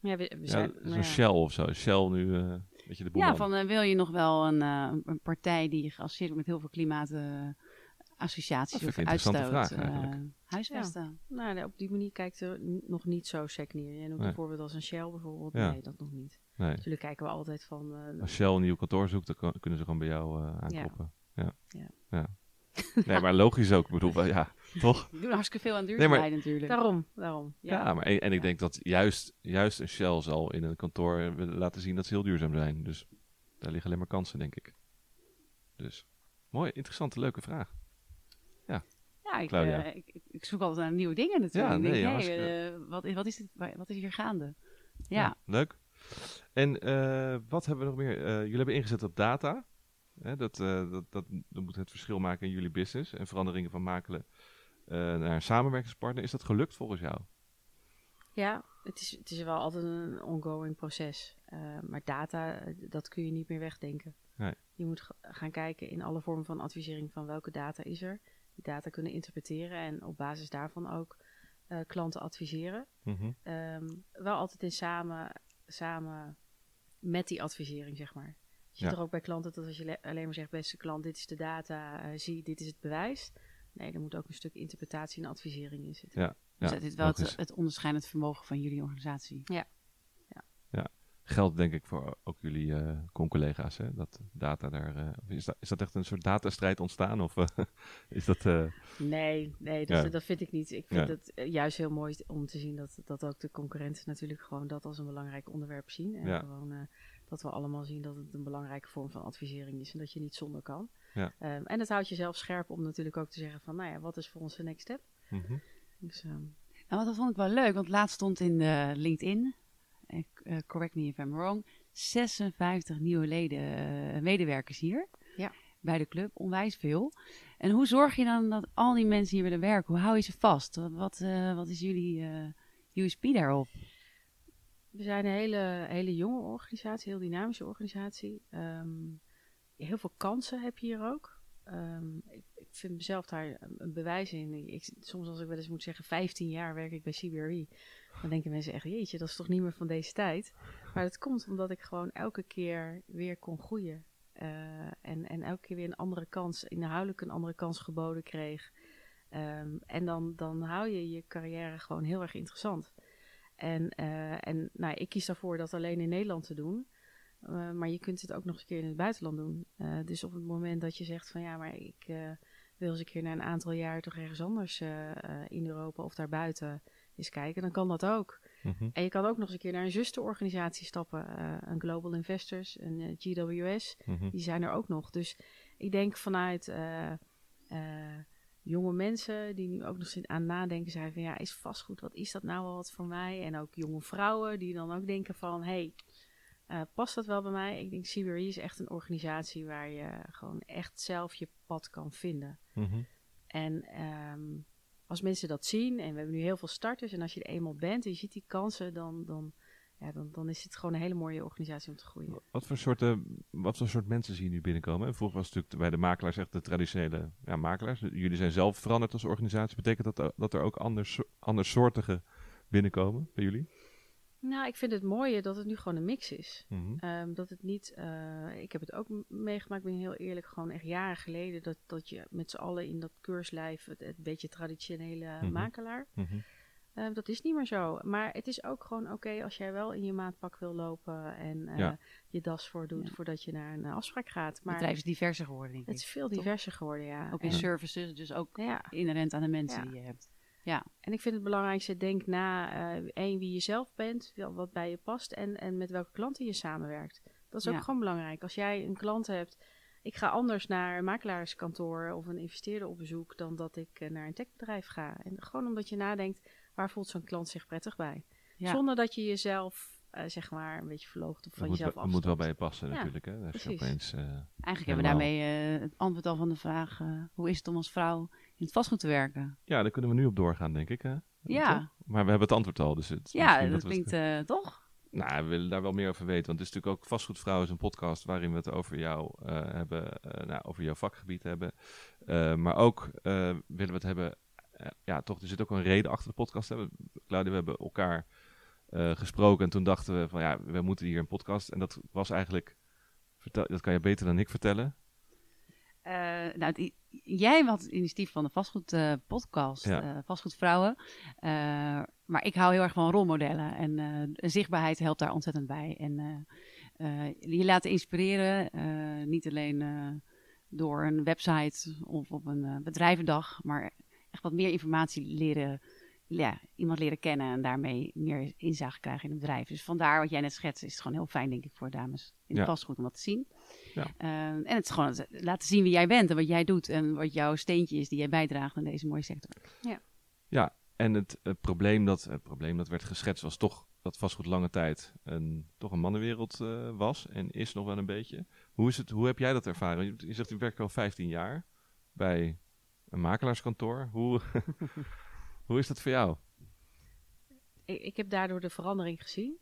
Ja, we, we zijn, zo'n Shell of zo. Shell nu de ja, van uh, wil je nog wel een, uh, een partij die geassocieerd wordt met heel veel klimaatassociaties of uitstoot vraag, uh, huisvesten? Ja. Nou, op die manier kijkt er nog niet zo sec neer. Je noemt nee. voorbeeld als een Shell bijvoorbeeld. Ja. Nee, dat nog niet. Nee. Natuurlijk kijken we altijd van... als Shell een nieuw kantoor zoekt, dan kunnen ze gewoon bij jou aankloppen. Ja. ja. ja. nee, maar logisch ook. Ik bedoel, ja, toch? Die doen hartstikke veel aan duurzaamheid nee, natuurlijk. Daarom, daarom. Ja, ja maar en, ik denk dat juist, juist een Shell zal in een kantoor willen laten zien dat ze heel duurzaam zijn. Dus daar liggen alleen maar kansen, denk ik. Dus, mooi, interessante, leuke vraag. Ja, ja ik, uh, ik, ik, zoek altijd naar nieuwe dingen natuurlijk. Ja, nee, denk, hey, uh, wat, wat, is dit, wat is hier gaande? Ja. ja leuk. En uh, wat hebben we nog meer? jullie hebben ingezet op data. Hè, dat, uh, dat, dat, dat, moet het verschil maken in jullie business en veranderingen van makelen uh, naar een samenwerkingspartner. Is dat gelukt volgens jou? Ja, het is, het is wel altijd een ongoing proces. Uh, maar data, dat kun je niet meer wegdenken. Nee. Je moet gaan kijken in alle vormen van advisering van welke data is er. Die data kunnen interpreteren en op basis daarvan ook klanten adviseren. Mm -hmm. um, wel altijd in samen, samen met die advisering, zeg maar. Je ziet er ook bij klanten dat als je alleen maar zegt, beste klant, dit is de data, uh, zie, dit is het bewijs. Nee, er moet ook een stuk interpretatie en advisering in zitten. Ja, dus dit is wel het, het, onderscheidend vermogen van jullie organisatie. Ja. ja. ja. Geldt denk ik voor ook jullie uh, con-collega's, hè? Dat data daar... Uh, is, dat, is dat echt een soort datastrijd ontstaan? Of is dat... Nee, nee dat, ja. dat, vind ik niet. Ik vind ja. het juist heel mooi om te zien dat, dat ook de concurrenten natuurlijk gewoon dat als een belangrijk onderwerp zien. En gewoon dat we allemaal zien dat het een belangrijke vorm van advisering is en dat je niet zonder kan. Ja. Um, en het houdt jezelf scherp om natuurlijk ook te zeggen van, nou ja, wat is voor ons de next step? Mm -hmm. dus, um, nou, dat vond ik wel leuk, want laatst stond in de LinkedIn, uh, correct me if I'm wrong, 56 nieuwe leden, uh, medewerkers hier. Ja. Bij de club, onwijs veel. En hoe zorg je dan dat al die mensen hier willen werken? Hoe hou je ze vast? Wat, uh, wat is jullie USP daarop? We zijn een hele, hele jonge organisatie, heel dynamische organisatie. Um, heel veel kansen heb je hier ook. Um, ik, ik, vind mezelf daar een, bewijs in. Ik, soms als ik wel eens moet zeggen, 15 jaar werk ik bij CBRE. Dan denken mensen echt, jeetje, dat is toch niet meer van deze tijd. Maar dat komt omdat ik gewoon elke keer weer kon groeien. Uh, en, en elke keer weer een andere kans, inhoudelijk een andere kans geboden kreeg. Um, en dan, dan hou je je carrière gewoon heel erg interessant. En, uh, en nou, ik kies daarvoor dat alleen in Nederland te doen. Uh, maar je kunt het ook nog eens een keer in het buitenland doen. Uh, dus op het moment dat je zegt van ja, maar ik wil eens een keer na een aantal jaar toch ergens anders in Europa of daarbuiten eens kijken, dan kan dat ook. Mm -hmm. En je kan ook nog eens een keer naar een zusterorganisatie stappen. een Global Investors, een GWS, mm -hmm. die zijn er ook nog. Dus ik denk vanuit jonge mensen die nu ook nog eens aan nadenken zijn van ja, is vastgoed, wat is dat nou wel wat voor mij? En ook jonge vrouwen die dan ook denken van hey, uh, past dat wel bij mij? Ik denk CBRE is echt een organisatie waar je gewoon echt zelf je pad kan vinden. Mm -hmm. En um, als mensen dat zien, en we hebben nu heel veel starters, en als je er eenmaal bent en je ziet die kansen, dan, dan ja, dan, dan is het gewoon een hele mooie organisatie om te groeien. Wat voor, soorten, wat voor soort mensen zie je nu binnenkomen? Vroeger was het natuurlijk bij de makelaars echt de traditionele ja, makelaars. Jullie zijn zelf veranderd als organisatie. Betekent dat dat er ook anders, andersoortige binnenkomen bij jullie? Nou, ik vind het mooie dat het nu gewoon een mix is. Mhm. Ehm, dat het niet, uh, ik heb het ook meegemaakt, ben heel eerlijk, gewoon echt jaren geleden, dat, dat je met z'n allen in dat keurslijf, het, het beetje traditionele Mhm. makelaar, Mhm. Uh, dat is niet meer zo. Maar het is ook gewoon oké als jij wel in je maatpak wil lopen en uh, Ja. je das voordoet Ja. voordat je naar een afspraak gaat. Het Maar bedrijf is diverser geworden, denk het ik. is veel diverser geworden, ja. Ook in En- services, dus ook ja. inherent aan de mensen Ja. die je hebt. En ik vind het belangrijkste, denk na eh, één wie je zelf bent, wat bij je past en, en met welke klanten je samenwerkt. Dat is ook Ja. gewoon belangrijk. Als jij een klant hebt, ik ga anders naar een makelaarskantoor of een investeerder op bezoek dan dat ik eh, naar een techbedrijf ga. En gewoon omdat je nadenkt, waar voelt zo'n klant zich prettig bij? Ja. Zonder dat je jezelf, eh, zeg maar, een beetje verloogt of Dat van moet, jezelf wel, dat moet wel bij je passen Ja, natuurlijk. Hè? Je precies. opeens, eh, Eigenlijk hebben we daarmee eh, het antwoord al van de vraag: hoe is het om als vrouw in het vastgoed te werken? ja, daar kunnen we nu op doorgaan, denk ik. Hè? Ja. Toch? Maar we hebben het antwoord al. Dus het, Ja, dat het- klinkt eh, toch? Nou, we willen daar wel meer over weten. Want het is natuurlijk ook Vastgoedvrouw is een podcast waarin we het over jou eh, hebben, eh, nou, over jouw vakgebied hebben. Eh, maar ook eh, willen we het hebben, ja, toch, er zit ook een reden achter de podcast. Hè. Claudia, we hebben elkaar eh, gesproken en toen dachten we van, ja, we moeten hier een podcast. En dat was eigenlijk, vertel, dat kan je beter dan ik vertellen. Eh, nou, jij had het initiatief van de vastgoedpodcast, Ja. eh vastgoedvrouwen. Eh, maar ik hou heel erg van rolmodellen en zichtbaarheid helpt daar ontzettend bij. En je laten inspireren, niet alleen door een website of op een bedrijvendag, maar echt wat meer informatie leren, ja, iemand leren kennen en daarmee meer inzage krijgen in het bedrijf. Dus vandaar wat jij net schetst, is het gewoon heel fijn, denk ik, voor dames in het Ja. vastgoed om dat te zien. Ja. Eh, en het is gewoon laten zien wie jij bent en wat jij doet en wat jouw steentje is die jij bijdraagt aan deze mooie sector. Ja, en het, probleem, dat, het probleem dat werd geschetst was toch dat vastgoed lange tijd een, toch een mannenwereld eh, was en is nog wel een beetje. Hoe, is het, hoe heb jij dat ervaren? Je, je zegt, u werkt al 15 jaar bij een makelaarskantoor. Hoe, hoe is dat voor jou? ik, ik heb daardoor de verandering gezien.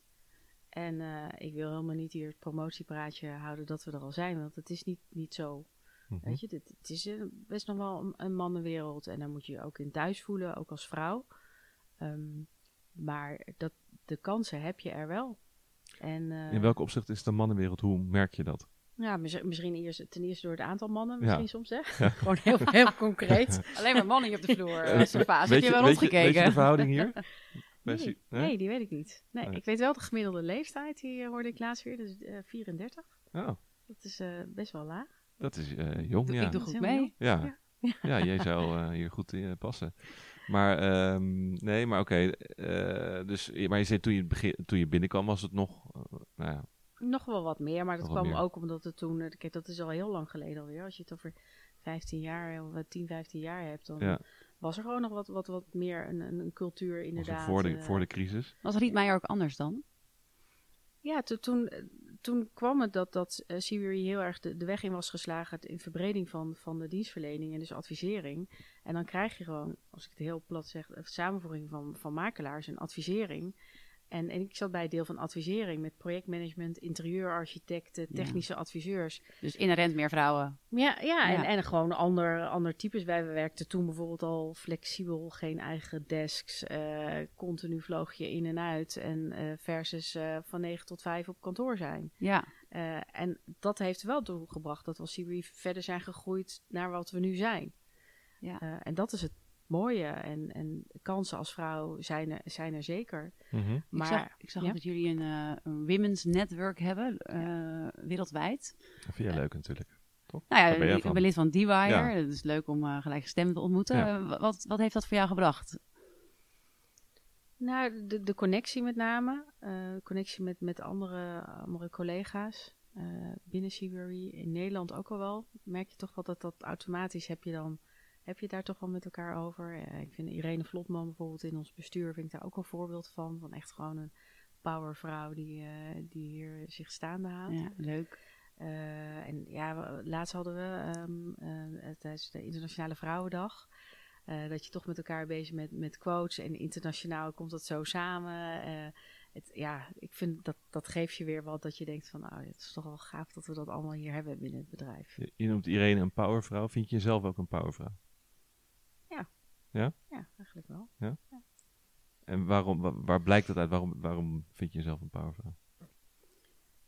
En eh, ik wil helemaal niet hier het promotiepraatje houden dat we er al zijn, want het is niet, niet zo. Mhm. Weet je, dit, het is eh, best nog wel een, een mannenwereld en daar moet je je ook in thuis voelen, ook als vrouw. Ehm, maar dat, de kansen heb je er wel. En, eh, In welke opzicht is een mannenwereld? Hoe merk je dat? Ja, mis- misschien eerst, ten eerste door het aantal mannen, Ja. misschien soms hè. Gewoon heel, heel concreet. Alleen maar mannen hier op de vloer. Eh, Uh, sofa's. Heb weet, je wel weet, je, weet je rondgekeken? de verhouding hier? Nee, nee, die weet ik niet. Nee, Nee. ik weet wel de gemiddelde leeftijd, die eh, hoorde ik laatst weer, dus eh 34. Oh, Dat is eh, best wel laag. dat is eh, jong, Doe- ja. Ik doe goed mee. Ja. ja, jij zou eh, hier goed in passen. Maar ehm, nee, maar oké. eh, dus, maar je zei toen je, begin, toen je binnenkwam was het nog, eh, nou ja, Nog wel wat meer, maar dat Nog kwam meer. ook omdat het toen... eh, Kijk, dat is al heel lang geleden alweer. Als je het over 15 jaar of eh, 10, 15 jaar hebt, dan ja was er gewoon nog wat, wat, wat meer een, een, een cultuur inderdaad. voor, de, eh. voor de crisis. Was Rietmeijer ook anders dan? Ja, to- toen, eh, toen kwam het dat, dat uh, heel erg de, de weg in was geslagen in verbreding van, van de dienstverlening en dus advisering. En dan krijg je gewoon, als ik het heel plat zeg, een samenvoeging van, van makelaars en advisering. En, en ik zat bij het deel van advisering met projectmanagement, interieurarchitecten, Ja. technische adviseurs. Dus inherent meer vrouwen. Ja, ja, En, Ja. en gewoon ander, ander types. Wij werkten toen bijvoorbeeld al flexibel, geen eigen desks. eh, continu vloog je in en uit. En eh, versus eh, van 9 tot 5 op kantoor zijn. Ja, en dat heeft wel toegebracht dat we als CBRE verder zijn gegroeid naar wat we nu zijn. Ja. En dat is het mooie. En, en kansen als vrouw zijn er, zijn er zeker. Mhm. Maar ik zag, ik zag ja? ook dat jullie een, eh, een women's network hebben, eh, wereldwijd. Dat vind jij leuk natuurlijk. Toch? Nou ja, ik van. ben lid van DeWire. Ja. Het is leuk om uh, gelijkgestemden te ontmoeten. Ja. Uh, wat, wat heeft dat voor jou gebracht? Nou, de, de connectie met name. Uh, de connectie met, met andere, andere collega's. Uh, binnen Seabury, in Nederland ook al wel. Merk je toch wel dat dat automatisch heb je dan... Heb je daar toch wel met elkaar over? Uh, ik vind Irene Vlotman bijvoorbeeld in ons bestuur... vind ik daar ook een voorbeeld van. Van echt gewoon een powervrouw die, uh, die hier zich staande houdt. Ja, leuk. Uh, en ja, laatst hadden we um, tijdens de Internationale Vrouwendag... Uh, dat je toch met elkaar bezig bent met quotes. En internationaal komt dat zo samen. Uh, het, ja, ik vind dat dat geeft je weer wat dat je denkt van, nou, het is toch wel gaaf dat we dat allemaal hier hebben binnen het bedrijf. Je, je noemt Irene een powervrouw. Vind je jezelf ook een powervrouw? Ja. Ja? Eigenlijk wel. Ja? ja. En waarom, waar, waar blijkt dat uit? Waarom, waarom vind je jezelf een powervrouw?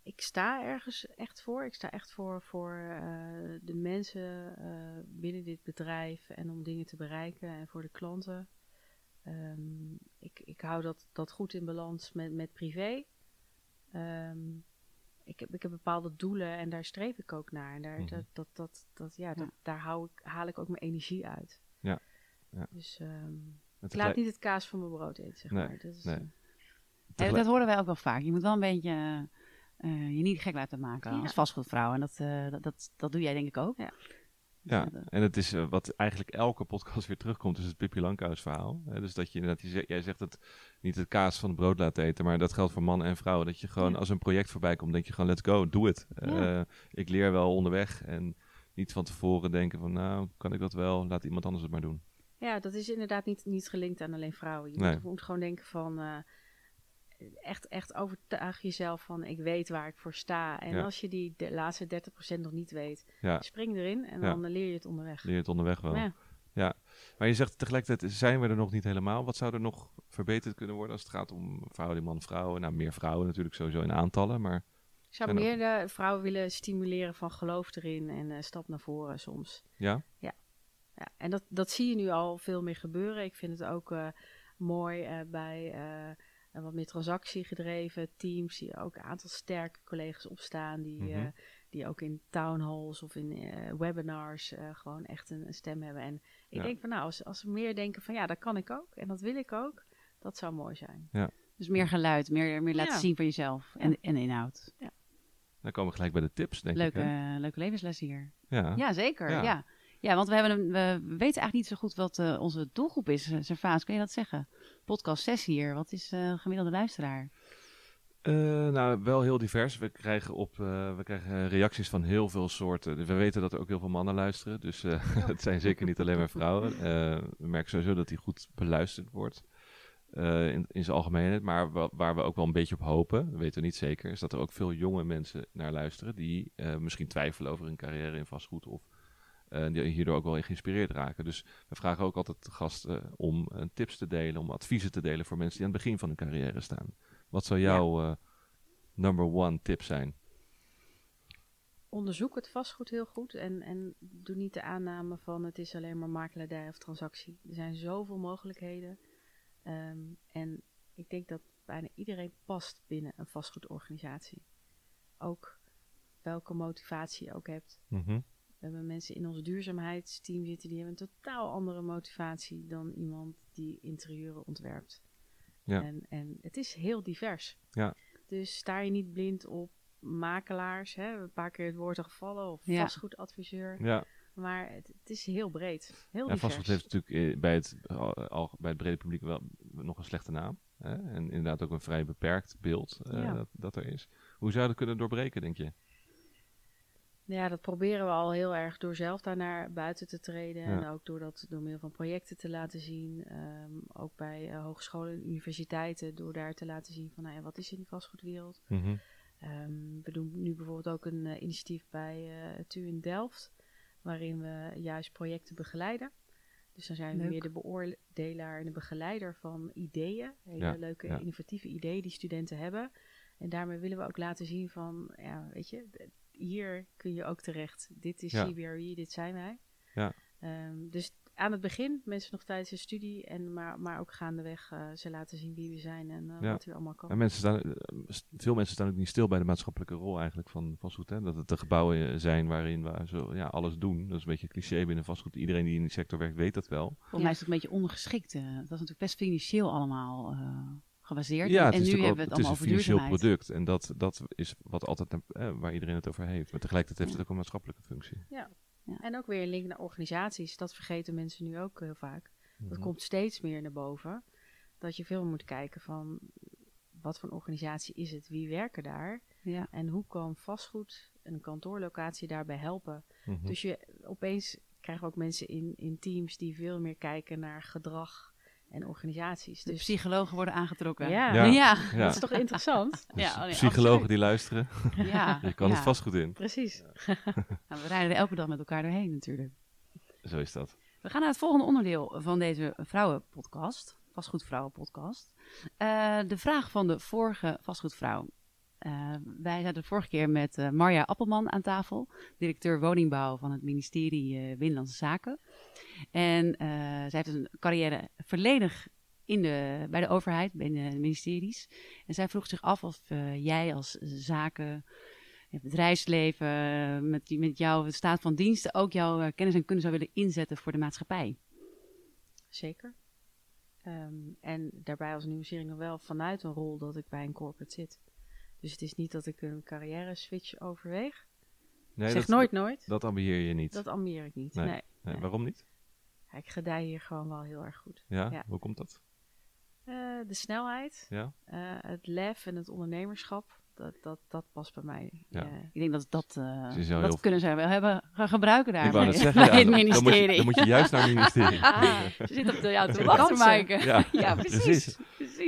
ik sta ergens echt voor. Ik sta echt voor, voor uh, de mensen uh, binnen dit bedrijf en om dingen te bereiken en voor de klanten. Um, ik, ik hou dat, dat goed in balans met, met privé. Um, ik, heb, ik heb bepaalde doelen en daar streef ik ook naar. En daar, mm -hmm. dat, dat, dat, dat, ja, ja. Dat, daar hou ik, haal ik ook mijn energie uit. Ja. Dus um, ik laat niet het kaas van mijn brood eten, zeg nee, maar. Dat, is, nee. uh, dat horen wij ook wel vaak. Je moet wel een beetje uh, je niet gek laten maken ja. als vastgoedvrouw. En dat, uh, dat, dat, dat, doe jij denk ik ook. Ja, ja en het is uh, wat eigenlijk elke podcast weer terugkomt, is het Pippi Lankhuis verhaal. dus dat je inderdaad, jij zegt het niet het kaas van het brood laat eten, maar dat geldt voor mannen en vrouwen. Dat je gewoon, ja. als een project voorbij komt, denk je gewoon, let's go, doe het. Ja. ik leer wel onderweg en niet van tevoren denken van, nou, kan ik dat wel, laat iemand anders het maar doen. Ja, dat is inderdaad niet, niet gelinkt aan alleen vrouwen. Je nee. moet, moet gewoon denken van echt, echt overtuig jezelf van ik weet waar ik voor sta. En Ja. als je die de laatste 30% nog niet weet, Ja. spring erin en dan leer je het onderweg. Leer je het onderweg wel. Ja. Ja. Maar je zegt tegelijkertijd, zijn we er nog niet helemaal? Wat zou er nog verbeterd kunnen worden als het gaat om vrouwen, man, vrouwen? Nou, meer vrouwen natuurlijk sowieso in aantallen, maar Ik zou er- meer de vrouwen willen stimuleren van geloof erin en eh, stap naar voren soms. ja? Ja, en dat, dat zie je nu al veel meer gebeuren. Ik vind het ook eh, mooi eh, bij eh, een wat meer transactiegedreven teams, die ook een aantal sterke collega's opstaan, die, Mhm. eh, die ook in town halls of in eh, webinars eh, gewoon echt een, een stem hebben. En ik Ja. denk van nou, als, als ze meer denken van ja, dat kan ik ook en dat wil ik ook, dat zou mooi zijn. Dus meer geluid, meer, meer laten Ja. zien van jezelf en, en inhoud. Dan komen we gelijk bij de tips, denk Leuke, ik. hè? leuke levensles hier. Ja. Ja, zeker. Ja. Ja. Want we, hebben een, we weten eigenlijk niet zo goed wat eh, onze doelgroep is. Uh, Servaas, kun je dat zeggen? Podcast 6 hier. Wat is eh, gemiddelde luisteraar? Eh, nou, wel heel divers. We krijgen, op, eh, we krijgen reacties van heel veel soorten. We weten dat er ook heel veel mannen luisteren. Dus eh, het zijn zeker niet alleen maar vrouwen. Eh, we merken sowieso dat die goed beluisterd wordt. eh, in, in zijn algemeenheid. Maar wa- waar we ook wel een beetje op hopen, dat weten we niet zeker, is dat er ook veel jonge mensen naar luisteren. Die eh, misschien twijfelen over hun carrière in vastgoed. Of eh, die hierdoor ook wel geïnspireerd raken. Dus we vragen ook altijd de gasten om eh, tips te delen, om adviezen te delen voor mensen die aan het begin van hun carrière staan. Wat zou jouw eh, number one tip zijn? onderzoek het vastgoed heel goed en, en doe niet de aanname van het is alleen maar makelaardij of transactie. Er zijn zoveel mogelijkheden. Ehm, en ik denk dat bijna iedereen past binnen een vastgoedorganisatie. Ook welke motivatie je ook hebt. Mhm. We hebben mensen in ons duurzaamheidsteam zitten die hebben een totaal andere motivatie dan iemand die interieuren ontwerpt. Ja. En, en het is heel divers. Ja. Dus sta je niet blind op makelaars, hè, een paar keer het woord al gevallen, of Ja. vastgoedadviseur. Ja, Maar het, het is heel breed, heel ja divers. vastgoed heeft natuurlijk eh, bij het, al, bij het brede publiek wel nog een slechte naam. Hè? En inderdaad ook een vrij beperkt beeld eh, Ja. dat, dat er is. Hoe zou je dat kunnen doorbreken, denk je? Ja, dat proberen we al heel erg door zelf daar naar buiten te treden. Ja. En ook door dat door middel van projecten te laten zien. Ehm, ook bij eh, hogescholen en universiteiten, door daar te laten zien van nou ja, wat is in die vastgoedwereld. Ehm, we doen nu bijvoorbeeld ook een eh, initiatief bij eh TU in Delft, waarin we juist projecten begeleiden. Dus dan zijn we Leuk. meer de beoordelaar en de begeleider van ideeën. Hele Ja, leuke, ja. innovatieve ideeën die studenten hebben. En daarmee willen we ook laten zien van, ja, weet je, hier kun je ook terecht. Dit is Ja. CBRE, dit zijn wij. Ja. Ehm, dus aan het begin, mensen nog tijdens de studie, en maar, maar ook gaandeweg eh, ze laten zien wie we zijn en eh, Ja. wat we allemaal kan. En mensen staan, eh, veel mensen staan ook niet stil bij de maatschappelijke rol eigenlijk van vastgoed. Hè? Dat het de gebouwen zijn waarin we zo, ja, alles doen. Dat is een beetje een cliché binnen vastgoed. Iedereen die in die sector werkt weet dat wel. Volgens mij is het een beetje ondergeschikt. eh. dat is natuurlijk best financieel allemaal eh, gebaseerd. Ja, het en is nu hebben ook, we het het is een allemaal over financieel duurzaamheid. product. En dat, dat is wat altijd eh, waar iedereen het over heeft. Maar tegelijkertijd heeft het ook een maatschappelijke functie. En ook weer een link naar organisaties. Dat vergeten mensen nu ook heel vaak. Dat Mhm. komt steeds meer naar boven. Dat je veel moet kijken van wat voor een organisatie is het, wie werken daar Ja. en hoe kan vastgoed en een kantoorlocatie daarbij helpen. Mhm. Dus je opeens krijgen we ook mensen in, in teams die veel meer kijken naar gedrag en organisaties. De Dus psychologen worden aangetrokken. Ja. Ja. ja. dat is toch interessant? Dus Ja, oh nee, psychologen absoluut. die luisteren, Ja, je kan ja. het vastgoed in. Precies. Nou, we rijden er elke dag met elkaar doorheen natuurlijk. Zo is dat. We gaan naar het volgende onderdeel van deze vrouwenpodcast, vastgoedvrouwenpodcast. Eh de vraag van de vorige vastgoedvrouw. Eh, wij zaten vorige keer met eh, Marja Appelman aan tafel, directeur woningbouw van het ministerie eh Binnenlandse Zaken. En zij heeft een carrière volledig in de, bij de overheid, bij de ministeries. En zij vroeg zich af of jij als zaken, het bedrijfsleven, met, met jouw staat van diensten ook jouw kennis en kunde zou willen inzetten voor de maatschappij. Zeker. Ehm, en daarbij als nieuwsering wel vanuit een rol dat ik bij een corporate zit. Dus het is niet dat ik een carrière switch overweeg. Nee, zeg dat, nooit nooit. Dat ambieer je niet. Dat ambieer ik niet. Nee. Nee. Waarom niet? Ja, ik gedij hier gewoon wel heel erg goed. Ja? Ja. Hoe komt dat? Eh, de snelheid, Ja? eh, het lef en het ondernemerschap, dat, dat, dat past bij mij. Ja. Eh, Ik denk dat dat, dat heel- kunnen zij wel hebben gaan gebruiken daar bij, ja, het dan- dan, moet je, ministerie. dan moet je juist naar het ministerie. Ah, ze zit op de, ja, te wachten. Maaike. Ja, Ja, precies. precies.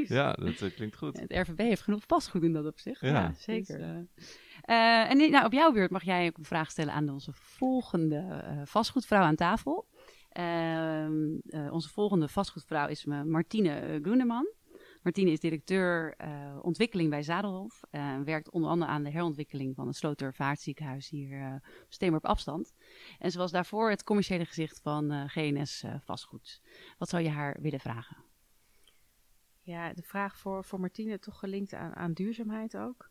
Precies. Ja, dat eh, klinkt goed. Het RVB heeft genoeg vastgoed in dat opzicht. Ja. Zeker. Dus, eh, eh, en nou, op jouw beurt mag jij ook een vraag stellen aan onze volgende vastgoedvrouw aan tafel. Ehm, eh, onze volgende vastgoedvrouw is Martine Groeneman. Martine is directeur ontwikkeling bij Zadelhof. eh, werkt onder andere aan de herontwikkeling van het Slotervaartziekenhuis hier eh, op Steenworp afstand. En ze was daarvoor het commerciële gezicht van GNS Vastgoed. Wat zou je haar willen vragen? Ja, de vraag voor, voor Martine toch gelinkt aan, aan duurzaamheid ook.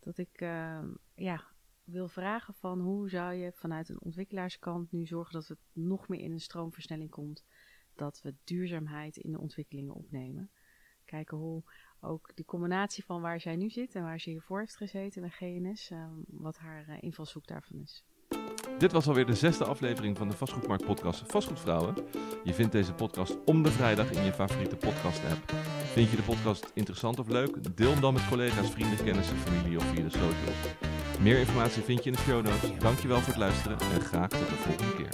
Dat ik ehm, ja, wil vragen van hoe zou je vanuit een ontwikkelaarskant nu zorgen dat het nog meer in een stroomversnelling komt. Dat we duurzaamheid in de ontwikkelingen opnemen. Kijken hoe ook die combinatie van waar zij nu zit en waar ze hiervoor heeft gezeten bij GNS, ehm, wat haar eh, invalshoek daarvan is. Dit was alweer de zesde aflevering van de Vastgoedmarkt podcast Vastgoedvrouwen. Je vindt deze podcast om de vrijdag in je favoriete podcast app. Vind je de podcast interessant of leuk? Deel hem dan met collega's, vrienden, kennissen, familie of via de socials. Meer informatie vind je in de show notes. Dankjewel voor het luisteren en graag tot de volgende keer.